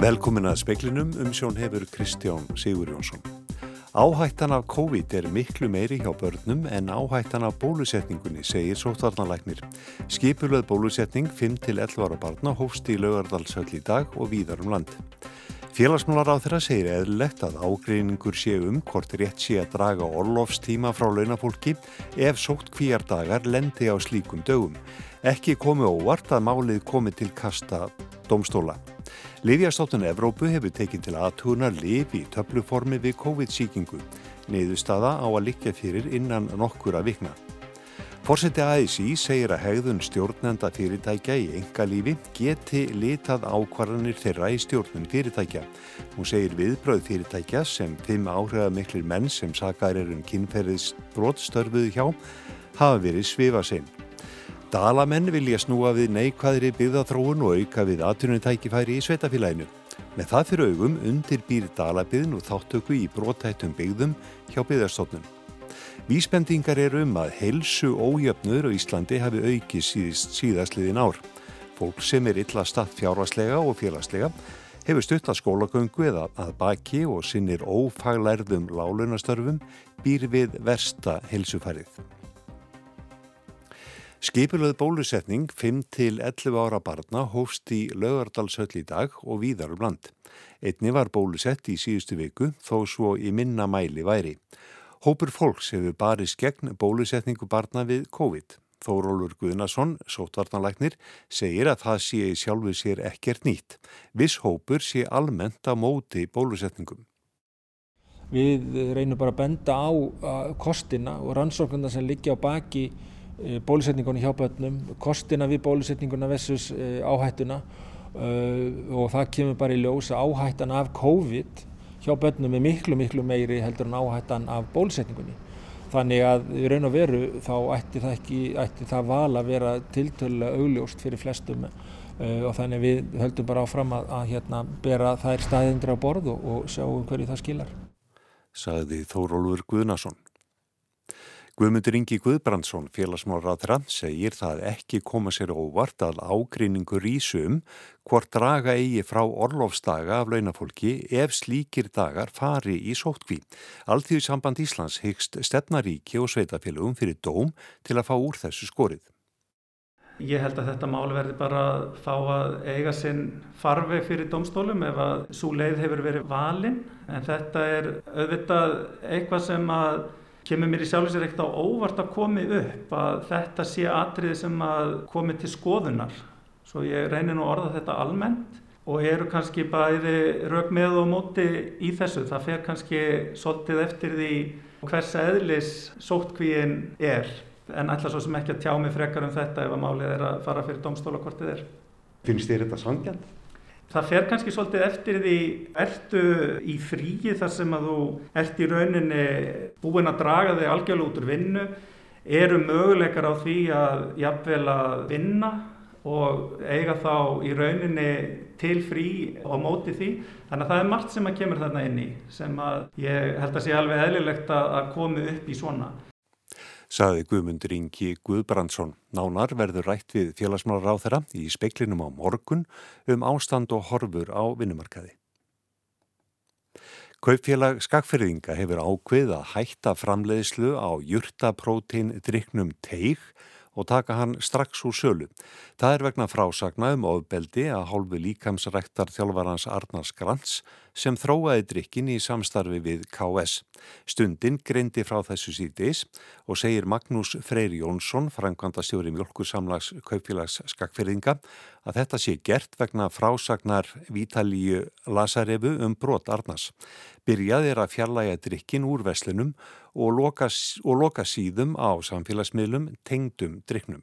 Velkomin að speklinum um sjón hefur Kristján Sigur Jónsson. Áhættan af COVID er miklu meiri hjá börnum en áhættan af bólusetningunni, segir sóttvarnalæknir. Skipulöð bólusetning 5-11 ára barna hófst í lögardalsöll í dag og víðar um land. Félagsmálar á þeirra segir eðlilegt að ágreiningur sé um hvort rétt sé að draga orlofstíma frá launafólki ef sótt kvíardagar lendi á slíkum dögum. Ekki komi óvart að málið komi til kasta domstóla. Livjastáttun Evrópu hefur tekið til aðtúrna liv í töfluformi við COVID-síkingu. Neiðustada á að likja fyrir innan nokkura vikna. Fórseti ASI segir að hegðun stjórnenda fyrirtækja í enga lífi geti litað ákvarðanir þeirra í stjórnum fyrirtækja. Hún segir viðbröð fyrirtækja sem fimm áhrifa miklir menn sem sakar er um kynferðis brotstörfuðu hjá hafa verið svifa sinn. Dalamenn vilja snúa við neikvæðri byggðathróun og auka við atvinnutækifæri í sveitafélaginu. Með það fyrir augum undir býr Dalabyðn og þáttöku í brotættum byggðum hjá byggðarstofnun. Vísbendingar eru um að helsu ójöfnur á Íslandi hafi aukið síðast, síðastliðin ár. Fólk sem er illa statt fjárvarslega og félagslega hefur stutt að skólagöngu eða að baki og sinnir ófaglærðum lálunastörfum býr við versta helsufærið. Skipilöð bólusetning 5-11 ára barna hófst í lögardalsöll í dag og víðar um land. Einni var bólusett í síðustu viku þó svo í minna mæli væri. Hópur fólks hefur barist gegn bólusetningu barna við COVID. Þórólur Guðnason, sótvarnalæknir, segir að það sé sjálfu sér ekkert nýtt. Viss hópur sé almennt á móti bólusetningum. Við reynum bara að benda á kostina og rannsóknarna sem liggja á baki bólusetningunni hjá börnum, kostina við bólusetninguna versus eh, áhættuna eh, og það kemur bara í ljós að áhættan af COVID hjá börnum er miklu miklu meiri heldur en áhættan af bólusetningunni. Þannig að í raun og veru þá ætti það, ekki, ætti það val að vera tiltölu augljóst fyrir flestum og þannig við höldum bara áfram að, að hérna, bera þær staðindra á borð og, og sjáum hverju það skilar. Saði Þórólfur Guðnason. Guðmundur Ingi Guðbrandsson, félagsmálraðra, segir það ekki koma sér óvart að ágreiningur ísum hvort draga eigi frá orlofsdaga af launafólki ef slíkir dagar fari í sótkví. Alþjóði samband Íslands hyggst stefnaríki og sveitafélagum fyrir dóm til að fá úr þessu skorið. Ég held að þetta mál verði bara að fá að eiga sinn farveg fyrir domstólum ef að svo leið hefur verið valinn en þetta er auðvitað eitthvað sem að kemur mér í sjálf og sér ekkert á óvart að komi upp að þetta sé atriði sem að komi til skoðunar. Svo ég reynir nú orða þetta almennt og eru kannski bæði raug með og móti í þessu. Það fer kannski svolítið eftir því hvers eðlis sóttkvíin er. En ætla svo sem ekki að tjá mig frekar um þetta ef að málið er að fara fyrir domstóla hvort þið er. Finnst þér þetta sangjant? Það fer kannski svolítið eftir því ertu í fríi þar sem að þú ert í rauninni búin að draga þig algjörlega út úr vinnu? Eru möguleikar á því að jafnvel að vinna og eiga þá í rauninni til frí og móti því? Þannig að það er margt sem að kemur þarna inn í sem að ég held að sé alveg eðlilegt að komi upp í svona saði Guðmundur Ingi Guðbrandsson. Nánar verður rætt við félagsmálar á þeirra í speiklinum á morgun um ástand og horfur á vinnumarkaði. Kaupfélag skakferðinga hefur ákveð að hætta framleiðslu á jurtaprótein driknum teig og taka hann strax úr sölu. Það er vegna frásagna um ofbeldi að hálfu líkamsræktar þjálfarans Arnars Grants sem þróaði drikkin í samstarfi við KS. Stundin greindi frá þessu síðdeis og segir Magnús Freyri Jónsson, frangvanda stjóri mjölkursamlags kaupfélags skakferðinga, að þetta sé gert vegna frásagnar Vítalíu Lasarefu um brot Arnars. Byrjað er að fjarlæga drikkin úr veslunum og loka, og loka síðum á samfélagsmiðlum tengdum driknum.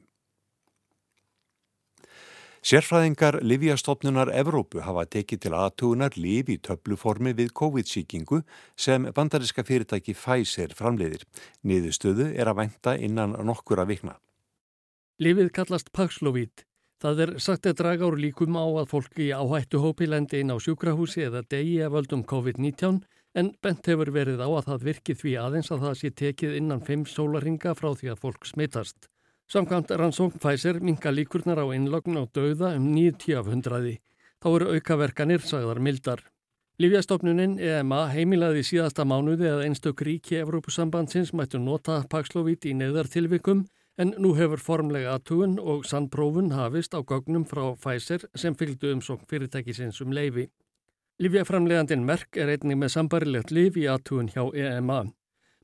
Sérfræðingar Livjastofnunar Evrópu hafa tekið til aðtugunar liv í töfluformi við COVID-síkingu sem bandariska fyrirtæki Pfizer framleiðir. Niðurstöðu er að vænta innan nokkura vikna. Livið kallast Paxlovid. Það er sagt að draga úr líkum á að fólki áhættu hópi lendi inn á sjúkrahúsi eða degi að völdum COVID-19 en bent hefur verið á að það virkið því aðeins að það sé tekið innan 5 sólaringa frá því að fólk smittast. Samkvæmt rannsókn Pfizer minka líkurnar á innlogn á dauða um 90 af 100. þá eru aukaverkanir sagðar mildar. Lífjastofnunin EMA heimilaði síðasta mánuði að einstök ríki Evrópusambandsins mættu nota Paxlovid í neðartilvikum en nú hefur formlega aðtugun og sannprófun hafist á gögnum frá Pfizer sem fylgdu um svo fyrirtækisins um leifi. Lífjaframlegandin Merck er einnig með sambarilegt líf í aðtugun hjá EMA.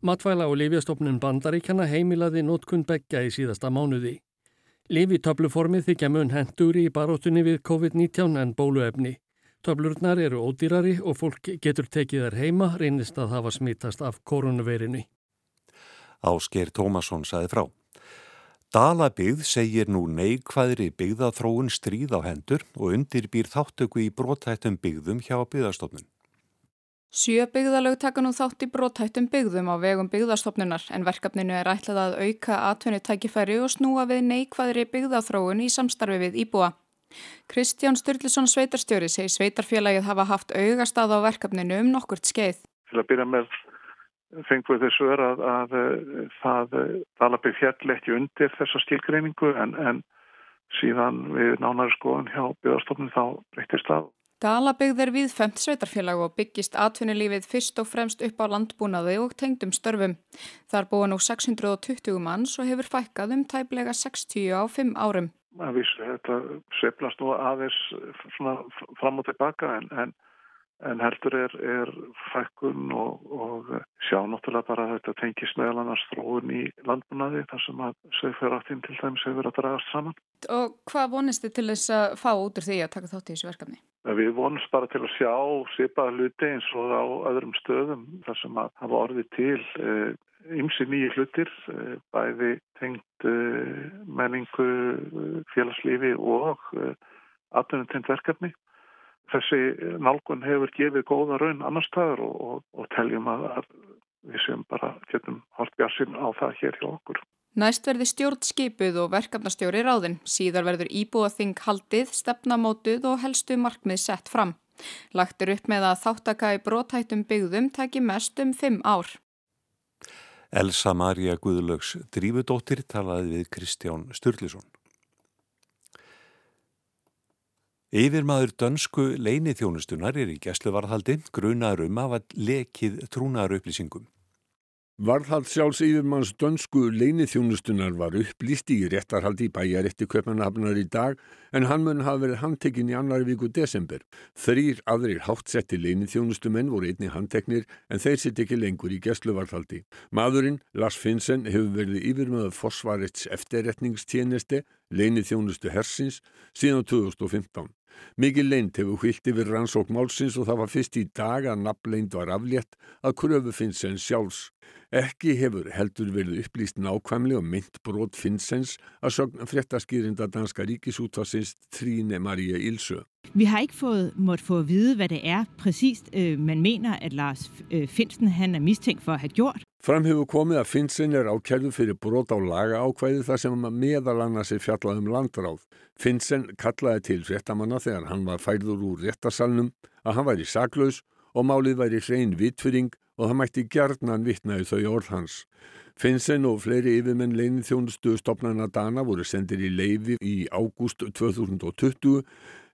Matvæla og Lífjastofnun bandaríkjana heimilaði nótkun begja í síðasta mánuði. Líf í töfluformi þykja mun henduri í baróttunni við COVID-19 en bóluefni. Töflurnar eru ódýrari og fólk getur tekið þær heima reynist að hafa smítast af koronaveirinu. Ásker Tómasson saði frá. Dalabygð segir nú neikvæðri byggðaþróun stríð á hendur og undirbýr þáttöku í brótættum byggðum hjá byggðarstofnun. Sjö byggðalög taka nú þátt í brótættum byggðum á vegum byggðarstofnunar en verkefninu er ætlað að auka atvinnutækifæri og snúa við neikvæðri byggðaþróun í samstarfi við íbúa. Kristján Sturluson sveitarstjóri segi sveitarfélagið hafa haft augastað á verkefninu um nokkurt skeið. Til að byrja með fengum við þessu verið að, að það talabið fjall ekki undir þessa stílgreiningu en, en síðan við nánari skoðun hjá byggðarstofnum þá breytist það. Dalabygð er við femt sveitarfélag og byggist atvinnulífið fyrst og fremst upp á landbúnaði og tengdum störfum. Þar búa nú 620 manns og hefur fækkað um tæplega 60 á 5 árum að vísu þetta sveplast nú aðeins fram og tilbaka en, en, en heldur er, er fækkun og, og sjá náttúrulega bara að þetta tengis meðal annars þróun í landbúnaði þar sem að sögfjörðaftinn til dæmis hefur að dragast saman. Og hvað vonist þið til þess að fá út úr því að taka þátt í þessu verkefni? Við vonumst bara til að sjá svipaða hluti eins og á öðrum stöðum þar sem að hafa orðið til eh, ymsi nýju hlutir, eh, bæði tengt eh, menningu, eh, félagslífi og atvinnum tengt verkefni. Þessi nálgun hefur gefið góða raun annar staður og, og, og teljum að, við sem bara getum hort bjarsinn á það hér hjá okkur. Næst verði stjórnskipuð og verkefnastjóri ráðin. Síðar verður íbúaþing haldið, stefnamótuð og helstu markmið sett fram. Lagt er upp með að þáttaka í brótættum byggðum taki mest um fimm ár. Elsa Maria Guðlögs drífudóttir talaði við Kristján Sturluson. Yfirmaður dönsku leinithjónustunar er í gæsluvarðhaldi grunar um af að lekið trúnar upplýsingum. Varðhald sjálfs yfirmanns dönsku leinithjónustunar var upplýst í réttarhaldi í bæjarétti köpmanahafnar í dag en hann mun hafa verið handtekinn í annar viku desember. Þrýr aðrir hátsetti leinithjónustumenn voru einni handteknir en þeir sitt ekki lengur í gæsluvarðhaldi. Madurinn, Lars Finnsen, hefur verið yfirmaður forsvarets eftirretningstjeneste, leinithjónustu hersins, síðan 2015. Mikið leint hefur hvilt yfir rannsók málsins og það var fyrst í dag að nafnleind var aflétt að kröfu Finnsens sjálfs. Ekki hefur heldur verið upplýst nákvæmlega mynd brot Finnsens að sögna fréttaskýrinda danska ríkisútvarsins Trine Maria Ilsø. Vi har ikke fået, måtte få at vide, hvad det er præcist, øh, man mener, at Lars øh, Finsen han er mistænkt for at have gjort. Fram hefur komið að Finnsen er ákjærðu fyrir brot á laga ákvæði þar sem meðal annars er fjallað um landráð. Finnsen kallaði til fréttamanna þegar hann var færður úr réttarsalnum að hann væri saklaus og málið væri hrein vitfyring og það mætti gjarnan vittnaði þau orð hans. Finnsen og fleiri yfirmenn leinið þjónustu stopnarna Dana voru sendir í leifi í ágúst 2020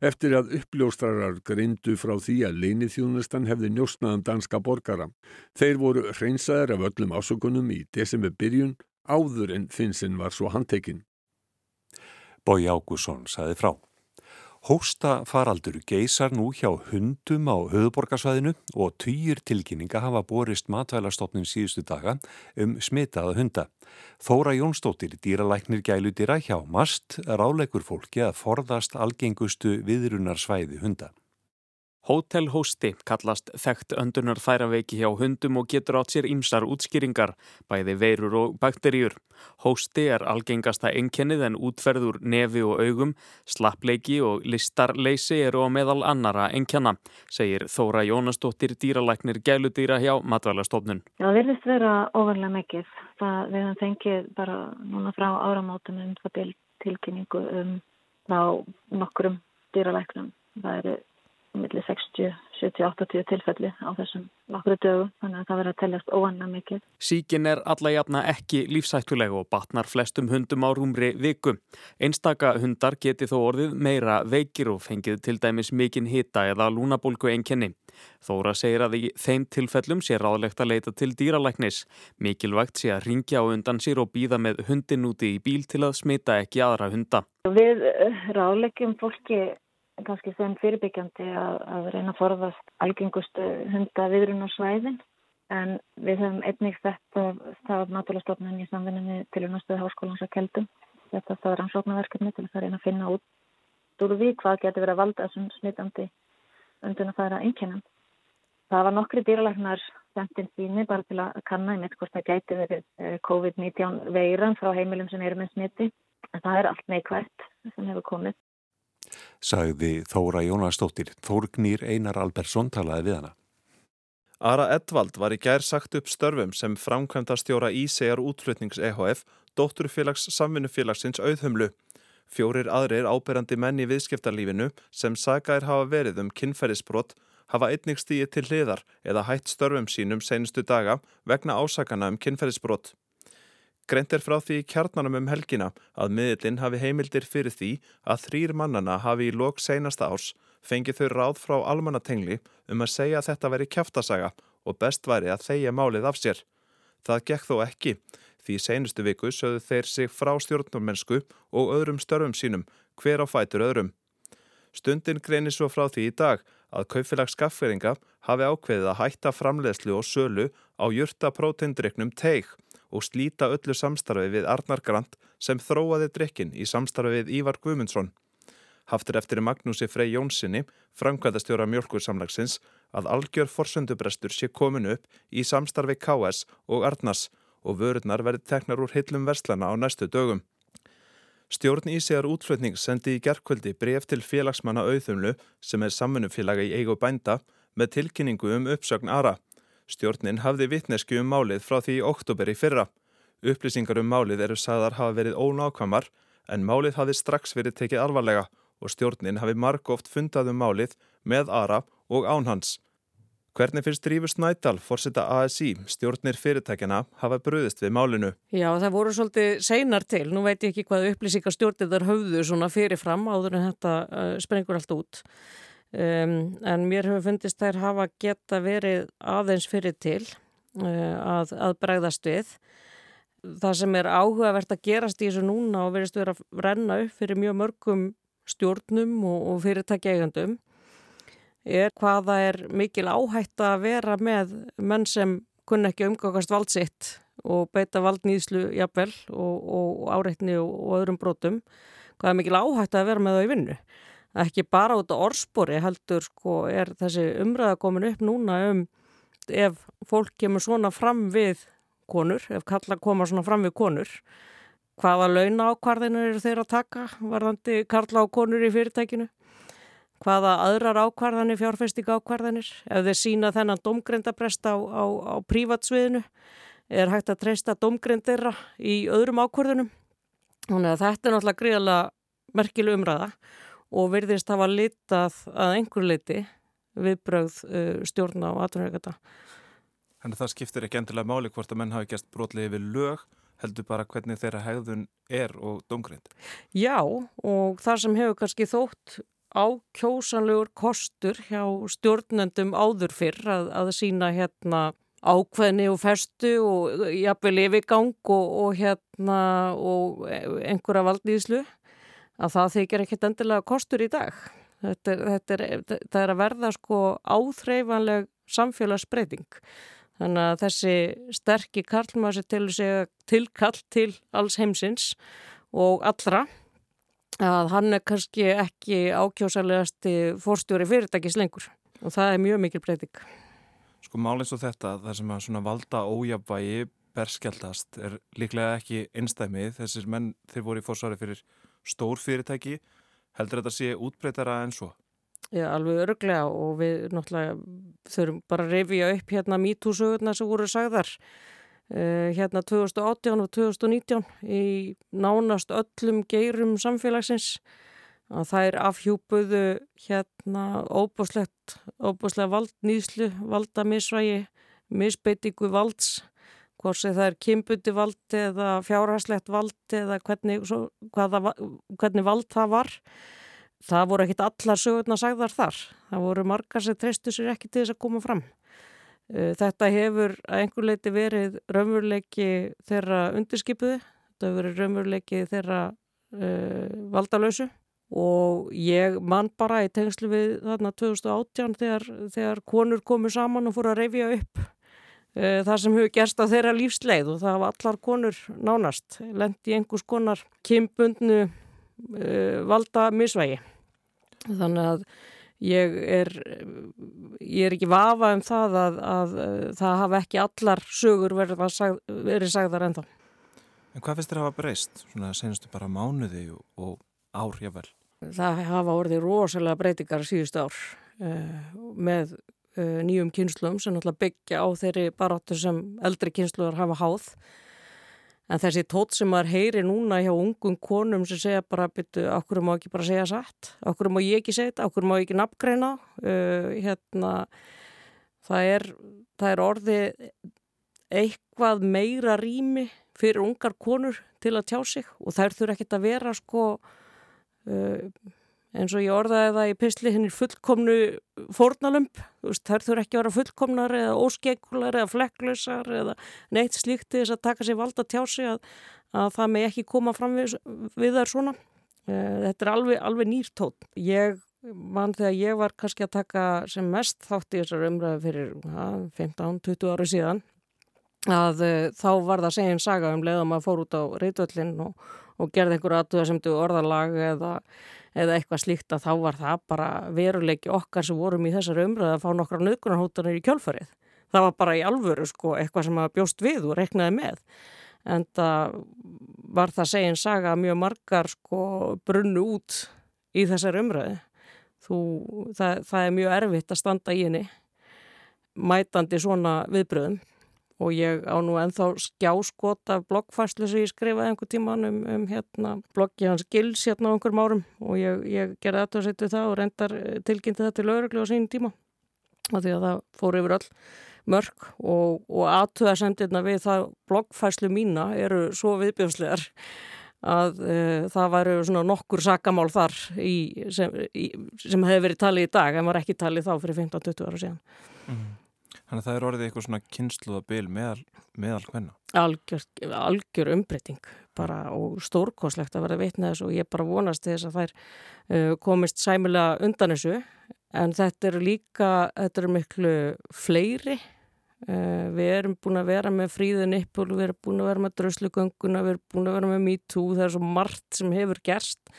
eftir að uppljóstrarar grindu frá því að leinithjónustan hefði njóstnaðan danska borgara. Þeir voru hreinsaðar af öllum ásökunum í desember byrjun áður en Finnsen var svo handtekinn. Bói Ágússon saði frá. Hósta faraldur geysar nú hjá hundum á höfuborgarsvæðinu og týjir tilkynninga hafa borist matvælastofnum síðustu daga um smitaða hunda. Þóra Jónsdóttir dýralæknir gælu dýra hjá MAST ráleikur fólki að forðast algengustu viðrunarsvæði hunda. Hótelhósti kallast þekkt öndunar þæraveiki hjá hundum og getur átt sér ýmsar útskýringar, bæði veirur og bakteríur. Hósti er algengasta einkennið en útferður nefi og augum, slappleiki og listarleysi eru á meðal annara einkjanna, segir Þóra Jónasdóttir dýralæknir gæludýra hjá Matvælastofnun. Já, það virðist vera ofanlega mikið. Það við hann fengið bara núna frá áramótum um það tilkynningu um á nokkrum dýralæknum. Það eru millir 60, 70, 80 tilfelli á þessum nokkru dögu þannig að það verður að teljast óanna mikið. Síkin er alla jafna ekki lífsættuleg og batnar flestum hundum á rúmri viku. Einstaka hundar geti þó orðið meira veikir og fengið til dæmis mikinn hita eða lúnabólku einkenni. Þóra segir að í þeim tilfellum sé ráðlegt að leita til dýralæknis. Mikilvægt sé að ringja á undan sér og býða með hundin úti í bíl til að smita ekki aðra hunda. Við eh, ráðlegjum fólki kannski sem fyrirbyggjandi að, að reyna að forðast algengustu hunda viðrun á svæðin en við höfum einnig þetta stafn náttúrastofnun í samvinnum til unnastöðu háskólans að keldum. Þetta stafn rannsóknarverkefni til að reyna að finna út úr því hvað getur verið að valda þessum smittandi undun að fara einkennum. Það var nokkri dýralæknar sendin síni bara til að kanna einmitt hvort það gæti verið eh, COVID-19 veiran frá heimilum sem eru með smitti. En það er allt neikvægt sem hefur komið sagði Þóra Jónastóttir. Þórgnýr Einar Albersson talaði við hana. Ara Edvald var í gær sagt upp störfum sem framkvæmda stjóra Ísegar útflutnings EHF, dótturfélags samvinnufélagsins auðhumlu. Fjórir aðrir áberandi menn í viðskiptarlífinu sem sagaðir hafa verið um kynferðisbrott hafa einnig stíið til hliðar eða hætt störfum sínum senustu daga vegna ásakana um kynferðisbrott. Greint er frá því kjarnanum um helgina að miðlinn hafi heimildir fyrir því að þrýr mannana hafi í lok seinasta árs fengið þau ráð frá almannatengli um að segja að þetta veri kæftasaga og best væri að þeia málið af sér. Það gekk þó ekki því seinustu viku sögðu þeir sig frá stjórnummennsku og öðrum störfum sínum hver á fætur öðrum. Stundin greinir svo frá því í dag að kaufélags skaffveringa hafi ákveðið að hætta framlegslu og sölu á jurta prótindryknum teig og slíta öllu samstarfi við Arnar Grant sem þróaði drikkin í samstarfi við Ívar Guðmundsson. Haftur eftir Magnúsi Frey Jónssoni, framkvæðastjóra mjölkursamlagsins, að algjör forsöndubrestur sé komin upp í samstarfi KS og Arnars og vörurnar verði teknar úr hillum verslana á næstu dögum. Stjórn Ísegar útflutning sendi í gerðkvöldi bref til félagsmanna auðumlu sem er samfunnufélaga í eigu bænda með tilkynningu um uppsögn ARA. Stjórnin hafði vittnesku um málið frá því í oktober í fyrra. Upplýsingar um málið eru sagðar hafa verið ónákvamar en málið hafi strax verið tekið alvarlega og stjórnin hafi margóft fundað um málið með ARA og ánhans. Hvernig finnst Rífur Snædal, fórseta ASI, stjórnir fyrirtækjana, hafa bröðist við málinu? Já, það voru svolítið seinar til. Nú veit ég ekki hvað upplýsingar stjórnir þar höfðu svona fyrirfram áður en þetta uh, sprengur allt út. Um, en mér hefur fundist þær hafa geta verið aðeins fyrir til uh, að, að bregðast við. Það sem er áhugavert að gerast í þessu núna og verist verið að renna upp fyrir mjög mörgum stjórnum og, og fyrirtækja eigandum er hvaða er mikil áhætt að vera með menn sem kunna ekki umgangast valdsitt og beita valdnýðslu jafnvel og, og áreitni og, og öðrum brotum. Hvaða er mikil áhætt að vera með það í vinnu ekki bara út á orspori heldur sko er þessi umræða komin upp núna um ef fólk kemur svona fram við konur, ef kalla koma svona fram við konur hvaða launa ákvarðinir eru þeir að taka varðandi karla á konur í fyrirtækinu? Hvaða aðrar ákvarðanir fjárfestika ákvarðanir ef þeir sína þennan domgrendabrest á, á, á prívatsviðinu er hægt að treysta domgrendera í öðrum ákvarðunum þannig að þetta er náttúrulega gríðala merkilu umræða og verðist hafa litað að einhver liti viðbröð uh, stjórna og atvinnveikata. Þannig að það skiptir ekki endilega máli hvort að menn hafi gæst brotlega yfir lög, heldur bara hvernig þeirra hegðun er og dóngrind. Já og það sem hefur kannski þótt ákjósanlegur kostur hjá stjórnendum áður fyrr að, að sína hérna ákveðni og festu og jafnvel yfirgang og, og hérna og einhverja valdnýðslu að það þykir ekkert endilega kostur í dag. Þetta er, þetta er, þetta er að verða sko áþreifanleg samfélagsbreyting. Þannig að þessi sterkir karlmassi til segja tilkall til alls heimsins og allra að hann er kannski ekki ákjósalegasti fórstjóri fyrirtækis lengur og það er mjög mikil breyting. Sko málins og þetta, það sem að svona valda ójabvægi berskjaldast er líklega ekki einstæmið. Þessir menn þeir voru í fórsvari fyrir stór fyrirtæki heldur þetta sé útbreytara en svo? Já, alveg örglega og við náttúrulega þurfum bara að revja upp hérna mítúsögurna sem voru sagðar uh, hérna 2018 og 2019 í nánast öllum geirum samfélagsins að þær afhjúpuðu hérna óbúslegt, óbúslega valdnýðslu, valdamisvægi, misbeitingu valds, hvort sem það er kymbuti vald eða fjárhagslegt vald eða hvernig, svo, hvaða, hvernig vald það var. Það voru ekkit allar sögurna sagðar þar. Það voru margar sem treystu sér ekki til þess að koma fram. Uh, þetta hefur að einhver leiti verið raunveruleiki þeirra undirskipuði, þetta hefur verið raunveruleiki þeirra uh, valdalösu og ég man bara í tengslu við þarna 2018 þegar, þegar konur komu saman og fóru að reyfja upp það sem hefur gerst á þeirra lífsleið og það hafa allar konur nánast lendi einhvers konar kimbundnu valda misvægi þannig að Ég er, ég er ekki vafa um það að, að, að það hafa ekki allar sögur verið, sag, verið sagðar ennþá. En hvað finnst þér að hafa breyst? Svona senastu bara mánuði og, ár jável? Það hafa orðið rosalega breytingar síðust ár með uh, nýjum kynslum sem náttúrulega byggja á þeirri baróttu sem eldri kynsluðar hafa háð. En þessi tótt sem maður heyri núna hjá ungum konum sem segja bara, byttu, okkur má ekki bara segja satt, okkur má ég ekki segja þetta, okkur má ég ekki nafngreina, uh, hérna, það er, það er orðið eitthvað meira rými fyrir ungar konur til að tjá sig og þær þurfa ekkert að vera sko, uh, eins og ég orðaði það í pisli hennir fullkomnu fórnalömp, þær þurfa ekki að vera fullkomnar eða óskekular eða flekklusar eða neitt slíkt þess að taka sér valda tjá sig að, að það með ekki koma fram við, við þær svona. Þetta er alveg, alveg nýrtótt. Ég mann þegar ég var kannski að taka sem mest þátt í þessar umræðu fyrir 15-20 ári síðan að uh, þá var það segjum saga um leiðum að fór út á reytvöllin og, og gerði einhverju aðtöða sem du orðalag eða eða eitthvað slíkt að þá var það bara veruleiki okkar sem vorum í þessari umröðu að fá nokkra nöðgunarhóttanir í kjölfarið. Það var bara í alvöru sko eitthvað sem að bjóst við og reknaði með. En það var það segin saga mjög margar sko brunnu út í þessari umröðu. Þú, það, það er mjög erfitt að standa í henni mætandi svona viðbröðum og ég á nú ennþá skjáskot af bloggfæslu sem ég skrifaði einhver tíman um, um hérna, bloggi hans Gils hérna á einhverjum árum. Og ég, ég gerði setið það og reyndar eh, tilkynnti það til lauruglu á sín tíma. Og því að það fór yfir öll mörg og, og aðtöða sendirna við það bloggfæslu mína eru svo viðbjöfslegar að uh, það væru svona nokkur sakamál þar í, sem, í, sem hefði verið talið í dag en var ekki talið þá fyrir 15-20 ára síðan. Mm. Þannig að það er orðið eitthvað svona kynsluðabil meðal, meðal hvenna? Algjör, algjör umbreyting bara og stórkoslegt að vera veitna þessu og ég bara vonast þess að þær uh, komist sæmilega undan þessu en þetta eru líka, þetta eru miklu fleiri. Uh, við erum búin að vera með fríðun yppul, við erum búin að vera með drauslugönguna, við erum búin að vera með MeToo, það er svo margt sem hefur gerst,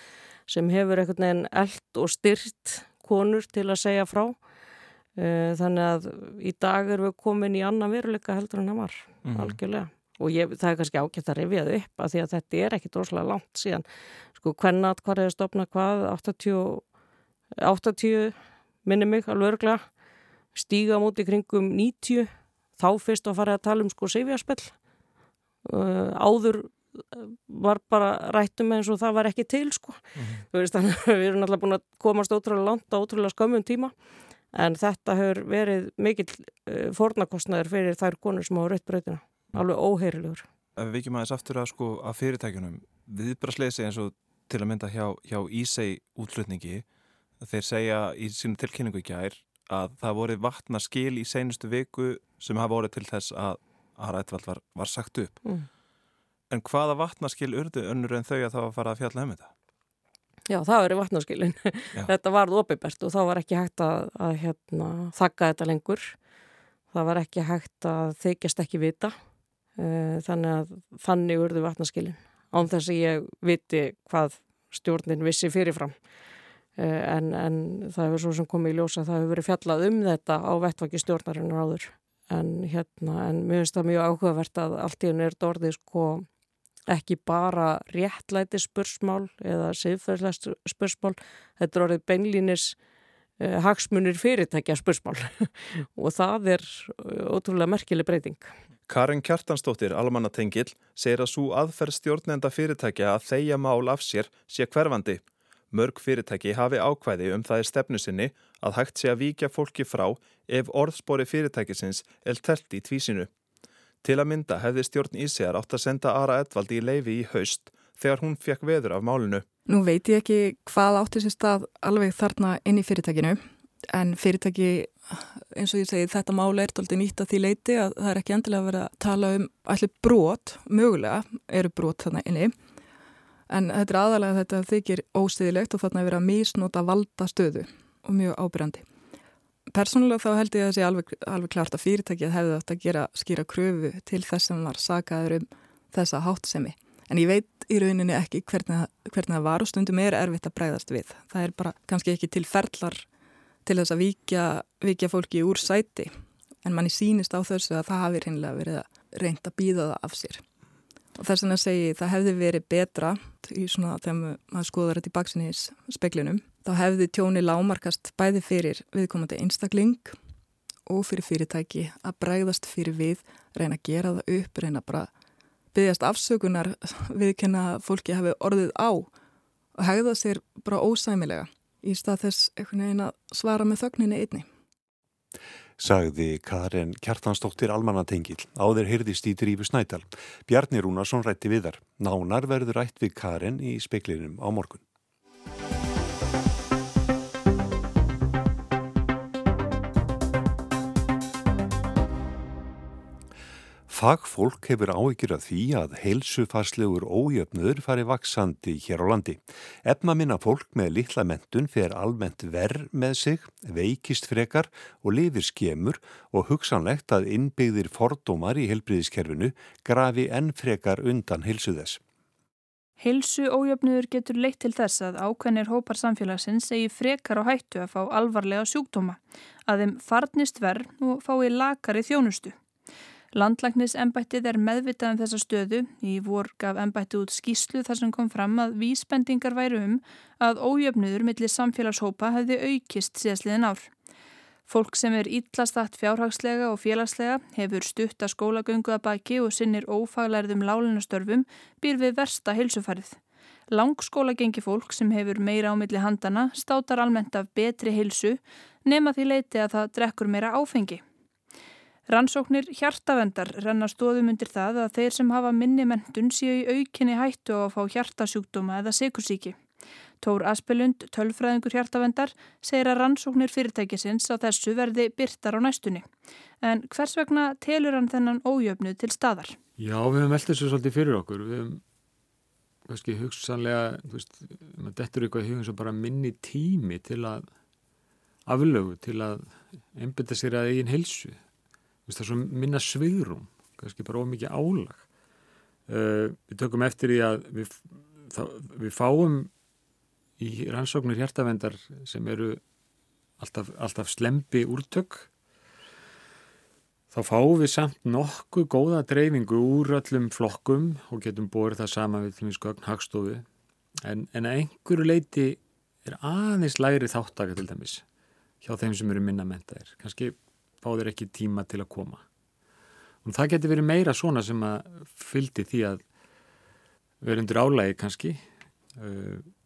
sem hefur einhvern veginn eld og styrt konur til að segja frá. Eh, þannig að í dag erum við komin í annan veruleika heldur en það var mm -hmm. algjörlega. Og ég, það er kannski ágætt að rifja þau upp að því að þetta er ekki droslega langt síðan. Sko hvernat hvað er að stopna hvað 80, 80 minni mig alveg örgla stíga múti kringum 90 þá fyrst að fara að tala um sko sifjarspell uh, áður eh, var bara rættum eins og það var ekki til sko. Mm -hmm. veist, við erum alltaf búin að komast ótrúlega langt á ótrúlega skömmum tíma en þetta hefur verið mikill uh, fornakostnaður fyrir þær konur sem á rauðbröðina, alveg óheirilegur. Ef við vikjum aðeins aftur að, sko, að fyrirtækjunum, viðbrasleysi eins og til að mynda hjá, hjá Ísei útflutningi, þeir segja í sínu tilkynningu ekki ær að það voru vatna skil í seinustu viku sem hafa voruð til þess að að rættvald var, var sagt upp. Mm. En hvaða vatnaskil urðu önnur en þau að það var að fara að fjalla um þetta? Já, það verið vatnarskilin. þetta varð opibert og þá var ekki hægt að, að hérna, þakka þetta lengur. Það var ekki hægt að þykjast ekki vita. Eh, þannig að þannig urðu vatnarskilin. Án þess að ég viti hvað stjórnin vissi fyrirfram. Eh, en, en það hefur svo sem komið í ljósa það hefur verið fjallað um þetta á vettvaki stjórnarinn áður. En hérna, en mér finnst það mjög áhugavert að allt í hennu er dórðið sko ekki bara réttlæti spursmál eða siðferðslega spursmál, þetta er orðið beinlínis uh, hagsmunir fyrirtækja spursmál og það er eh, ótrúlega merkileg breyting. Karin Kjartansdóttir, almannatengil, segir að svo aðferð stjórnenda fyrirtækja að þeia mál af sér sé hverfandi. Mörg fyrirtæki hafi ákvæði um það í stefnu sinni að hægt sé að víkja fólki frá ef orðspori fyrirtækisins er telt í tvísinu. Til að mynda hefði stjórn Ísjar átt að senda Ara Edvaldi í leifi í haust þegar hún fekk veður af málinu. Nú veit ég ekki hvað átti sér stað alveg þarna inn í fyrirtækinu en fyrirtæki eins og ég segi þetta máli er tóltið nýtt að því leiti að það er ekki endilega að vera að tala um allir brot, mögulega eru brot þarna inni en þetta er aðalega þetta þykir óstiðilegt og þarna er verið að mísnota valda stöðu og mjög ábyrjandi. Personlega þá held ég að það sé alveg, alveg klart að fyrirtækið hefði átt að gera skýra kröfu til þess sem var sagaður um þessa hátsemi. En ég veit í rauninni ekki hvernig, hvernig það var og stundum er erfitt að breyðast við. Það er bara kannski ekki til ferlar til þess að vikja, vikja fólki úr sæti en manni sínist á þessu að það hafi reynilega verið að reynda að býða það af sér. Og þess vegna segi ég það hefði verið betra í svona þegar maður skoðar þetta í baksinnis speklinum. Þá hefði tjóni lámarkast bæði fyrir viðkomandi einstakling og fyrir fyrirtæki að bræðast fyrir við, reyna að gera það upp, reyna bara byggjast afsökunar viðkenna fólki hafi orðið á og hegða sér bara ósæmilega í stað þess einhvern veginn að svara með þögninni einni sagði Karin Kjartansdóttir Almannatengil. Áður heyrðist í Drífu Snædal. Bjarni Rúnarsson rætti við þar. Nánar verður rætt við Karin í speklinum á morgun. Fagfólk hefur áhyggjur af því að heilsufarslegur ójöfnur fari vaksandi hér á landi. Efna minna fólk með litla mentun fer almennt verð með sig, veikist frekar og lifir skemur og hugsanlegt að innbyggðir fordómar í helbriðiskerfinu grafi enn frekar undan heilsu þess. Heilsu ójöfnur getur leitt til þess að ákveðnir hópar samfélagsins segi frekar á hættu að fá alvarlega sjúkdóma, að þeim farnist verð og fái lakari þjónustu. Landlæknisembættið er meðvitað um þessa stöðu. Í vor gaf embættið út skýslu þar sem kom fram að vísbendingar væru um að ójöfnuður millir samfélagshópa hefði aukist síðastliðin ár. Fólk sem er ítlastatt fjárhagslega og félagslega hefur stutt að skólagöngu að baki og sinnir ófaglærðum lálunastörfum býr við versta hilsufarið. Langskóla gengi fólk sem hefur meira á milli handana státar almennt af betri hilsu nema því leiti að það drekkur meira áfengi. Rannsóknir hjartavendar renna stóðum undir það að þeir sem hafa minni mentun séu í aukinni hættu á að fá hjartasjúkdóma eða sikursíki. Tór Aspelund, tölfræðingur hjartavendar, segir að rannsóknir fyrirtækisins á þessu verði byrtar á næstunni. En hvers vegna telur hann þennan ójöfnu til staðar? Já, við höfum veltið svo svolítið fyrir okkur. Við höfum, kannski, hugsanlega, þú veist, maður dettur eitthvað í hugum svo bara minni tími til að aflögu, til að einbita sér að eigin heilsu það er svo minna svigrum kannski bara ómikið álag. Uh, við tökum eftir í að við, þá, við fáum í rannsóknir hjertavendar sem eru alltaf, alltaf slempi úrtök þá fáum við samt nokkuð góða dreifingu úr öllum flokkum og getum borðið það sama við til skogn hagstofu. En, en einhverju leiti er aðeins læri þáttaka til dæmis hjá þeim sem eru minna mentaðir kannski fá þeir ekki tíma til að koma. Og það getur verið meira svona sem að fyldi því að vera undir álægi kannski.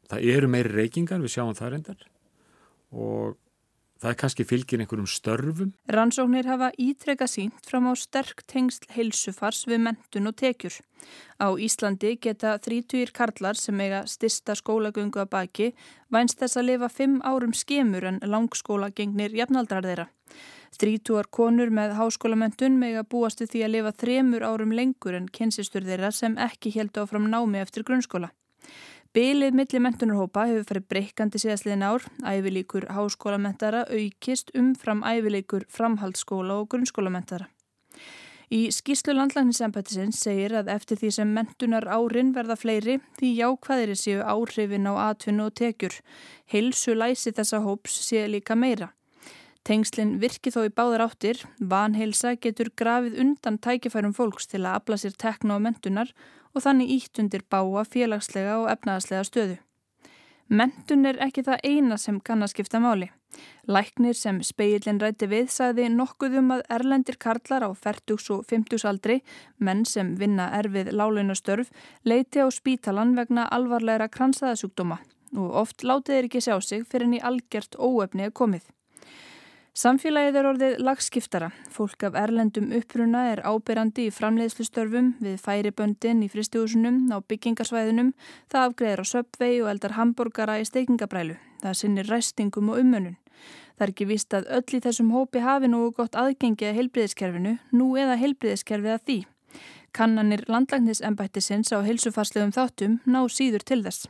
Það eru meiri reykingar, við sjáum það reyndar og það er kannski fylgir einhverjum störfum. Rannsóknir hafa ítrekka sínt fram á sterk tengsl heilsufars við mentun og tekjur. Á Íslandi geta þrítugir karlar sem eiga stista skólagöngu að baki vænst þess að lifa fimm árum skemur en langskóla gengnir jafnaldrar þeirra. Þrítúar konur með háskólamentun með að búast við því að lifa þremur árum lengur en kynnsistur þeirra sem ekki held áfram námi eftir grunnskóla. Bilið milli mentunarhópa hefur farið breykandi síðastliðin ár, ævilíkur háskólamentara aukist umfram ævilíkur framhaldsskóla og grunnskólamentara. Í skýslu landlæknisembættisins segir að eftir því sem mentunar árin verða fleiri því jákvæðiri séu áhrifin á atvinnu og tekjur. Heilsu læsi þessa hóps sé líka meira. Tengslinn virki þó í báðar áttir, vanheilsa getur grafið undan tækifærum fólks til að afla sér tekna og mentunar og þannig ítt undir báa félagslega og efnaðaslega stöðu. Mentun er ekki það eina sem kann að skipta máli. Læknir sem speilin rætti við sagði nokkuð um að erlendir karlar á 40 og 50 aldri, menn sem vinna erfið lálunastörf, leiti á spítalan vegna alvarlegra kransaðasjúkdóma og oft látið þeir ekki sjá sig fyrir en í algjört óöfni er komið. Samfélagið er orðið lagskiptara. Fólk af erlendum uppruna er ábyrrandi í framleiðslustörfum við færiböndin í fristjóðsunum á byggingarsvæðinum, það afgreðir á söpvei og eldar hambúrgara í steikingabrælu. Það sinnir ræstingum og umönun. Það er ekki vist að öll í þessum hópi hafi nú gott aðgengi að heilbriðiskerfinu, nú eða heilbriðiskerfið að því. Kannanir landlæknisembættisins á heilsufarslegum þáttum ná síður til þess.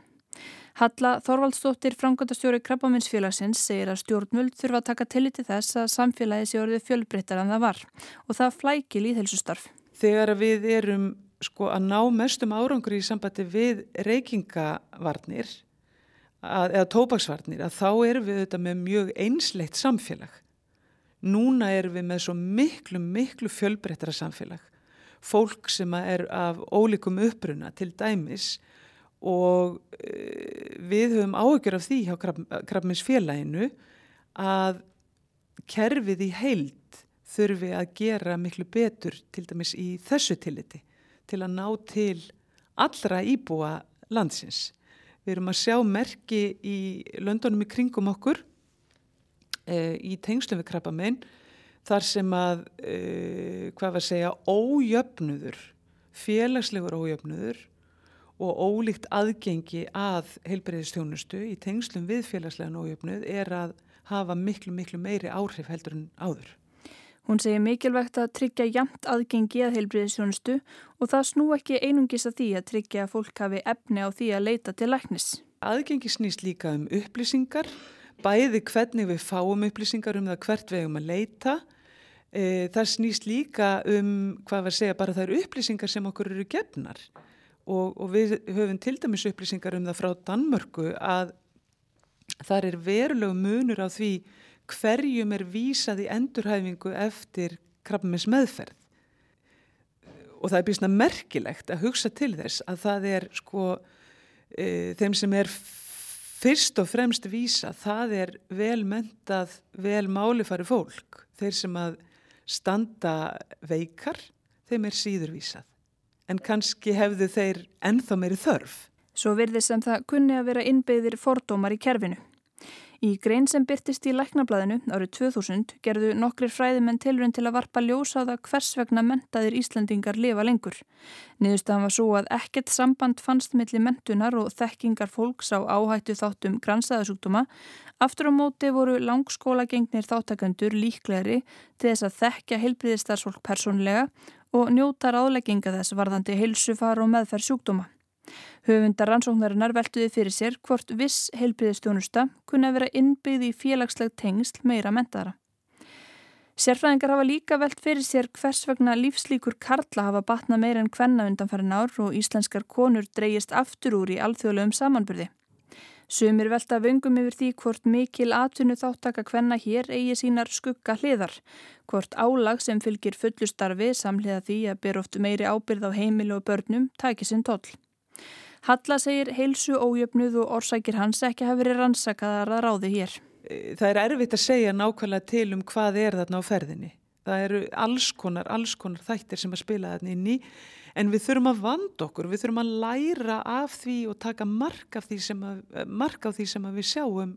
Halla Þorvaldstóttir, framkvæmdastjóri Krabbaminsfélagsins, segir að stjórnvöld þurfa að taka tillit til þess að samfélagi sé orðið fjölbreyttar en það var og það flæki líðhelsustarf. Þegar við erum sko að ná mestum árangur í sambandi við reykingavarnir að, eða tópaksvarnir að þá erum við þetta með mjög einsleitt samfélag. Núna erum við með svo miklu, miklu fjölbreyttara samfélag. Fólk sem er af ólíkum uppruna til dæmis og eh, við höfum áhugjur af því hjá krabbminsfélaginu að kerfið í heild þurfi að gera miklu betur til dæmis í þessu tilliti til að ná til allra íbúa landsins. Við erum að sjá merki í löndunum í kringum okkur e, í tengslum við krabbamenn þar sem að, e, hvað var að segja, ójöfnuður, félagslegur ójöfnuður og ólíkt aðgengi að heilbreyðistjónustu í tengslum við félagslegan ójöfnuð er að hafa miklu, miklu meiri áhrif heldur en áður. Hún segir mikilvægt að tryggja jamt aðgengi að heilbreyðistjónustu og það snú ekki einungis að því að tryggja að fólk hafi efni á því að leita til læknis. Aðgengi snýst líka um upplýsingar, bæði hvernig við fáum upplýsingar um það hvert við hefum að leita. E, það snýst líka um, hvað að segja, bara það eru upplýsingar sem okkur eru gefnar og, og við höfum til dæmis upplýsingar um það frá Danmörku að þar er verulegu munur á því hverjum er vísað í endurhæfingu eftir krabbamins meðferð og það er býrsna merkilegt að hugsa til þess að það er sko e, þeim sem er fyrst og fremst vísa það er velmentað, vel málifari fólk. Þeir sem að standa veikar þeim er síður vísað en kannski hefðu þeir ennþá meiri þörf. Svo virði sem það kunni að vera innbyggðir fordómar í kerfinu. Í grein sem byrtist í læknablaðinu árið 2000 gerðu nokkrir fræðimenn tilrönd til að varpa ljósaða hvers vegna mentaðir Íslandingar lifa lengur. Niðurstaðan var svo að ekkert samband fannst millir mentunar og þekkingar fólks á áhættu þáttum gransaðasúkduma. Aftur á móti voru langskóla gengnir þáttakandur líklegri til þess að þekka heilbriðistarsfólk personlega og njóta ráðlegginga þess varðandi heilsufar og meðferð sjúkdóma. Höfundar rannsóknarinnar veltuði fyrir sér hvort viss heilbriðistjónusta kunna vera innbyggð í félagsleg tengsl meira mentaðara. Sérfræðingar hafa líka velt fyrir sér hvers vegna lífslíkur Karla hafa batna meira en hvenna undanfærin ár og íslenskar konur dreyjist aftur úr í alþjóðlegum samanbyrði. Sumir velta vöngum yfir því hvort mikil atvinnu þáttaka hvenna hér eigi sínar skugga hliðar, hvort álag sem fylgir fullustarfi samhliða því að ber oft meiri ábyrð á heimil og börnum taki sinn toll. Halla segir heilsu ójöfnuð og orsakir hans ekki hafi verið rannsakaðar að ráði hér. Það er erfitt að segja nákvæmlega til um hvað er þarna á ferðinni. Það eru alls konar, alls konar þættir sem að spila þarna inn í en við þurfum að vanda okkur, við þurfum að læra af því og taka mark af því sem, að, af því sem við sjáum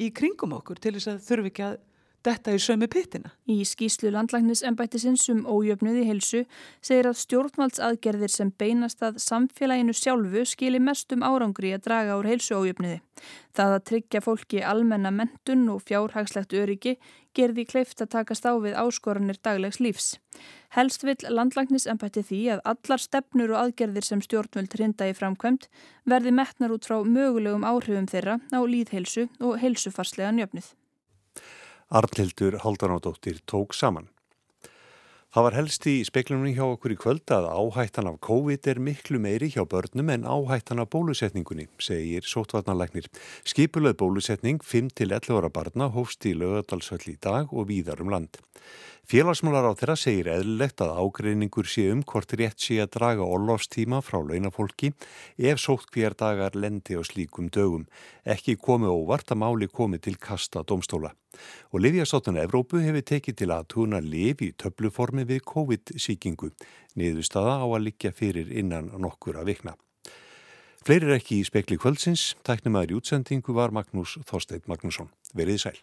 í kringum okkur til þess að þurfum ekki að detta í sömu pittina. Í skýslu landlæknis ennbættisins um ójöfnuði helsu segir að stjórnvaldsaðgerðir sem beinast að samfélaginu sjálfu skili mestum árangri að draga úr helsu ójöfnuði. Það að tryggja fólki almenna mentun og fjárhagslegt öryggi gerði kleift að takast á við áskoranir daglegs lífs. Helst vil landlæknis ennbætti því að allar stefnur og aðgerðir sem stjórnvöld hrinda í framkvæmt verði metnar út frá mögulegum áhrifum þeirra á líðhelsu og helsufarslega njöfnuð. Arnhildur Haldanádóttir tók saman. Það var helst í speiklunum hjá okkur í kvöld að áhættan af COVID er miklu meiri hjá börnum en áhættan af bólusetningunni, segir sótvarnarleiknir. Skipulöð bólusetning 5-11 ára barna hófst í lögadalsvöll í dag og víðar um land. Félagsmálar á þeirra segir eðlilegt að ágreiningur sé um hvort rétt sé að draga orlofstíma frá launafólki ef sótt hver dagar lendi á slíkum dögum. Ekki komi óvart að máli komi til kasta domstóla. Og Livjastáttun Evrópu hefur tekið til að tuna liv í töfluformi við COVID-síkingu. Niðurstaða á að liggja fyrir innan nokkura vikna. Fleirir ekki í spekli kvöldsins, tæknum aður í útsendingu var Magnús Þorsteit Magnússon. Verið sæl.